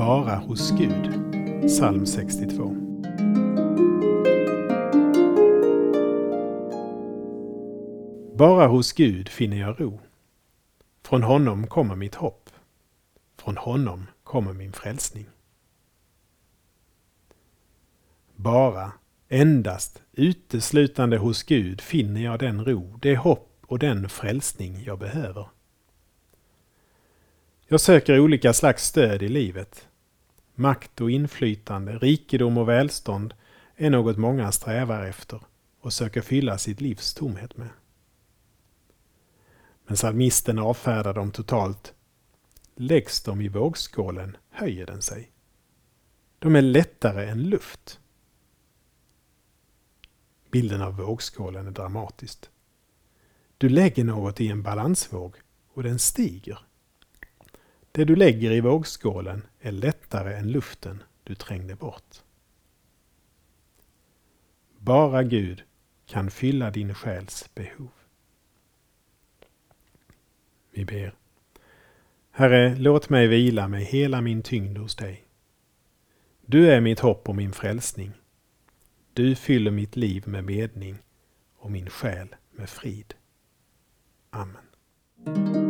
Bara hos Gud. Psalm 62. Bara hos Gud finner jag ro. Från honom kommer mitt hopp. Från honom kommer min frälsning. Bara, endast, uteslutande hos Gud finner jag den ro, det hopp och den frälsning jag behöver. Jag söker olika slags stöd i livet. Makt och inflytande, rikedom och välstånd är något många strävar efter och söker fylla sitt livs tomhet med. Men psalmisten avfärdar dem totalt. Läggs de i vågskålen höjer den sig. De är lättare än luft. Bilden av vågskålen är dramatisk. Du lägger något i en balansvåg och den stiger. Det du lägger i vågskålen är lättare än luften du trängde bort. Bara Gud kan fylla din själs behov. Vi ber. Herre, låt mig vila med hela min tyngd hos dig. Du är mitt hopp och min frälsning. Du fyller mitt liv med medning och min själ med frid. Amen.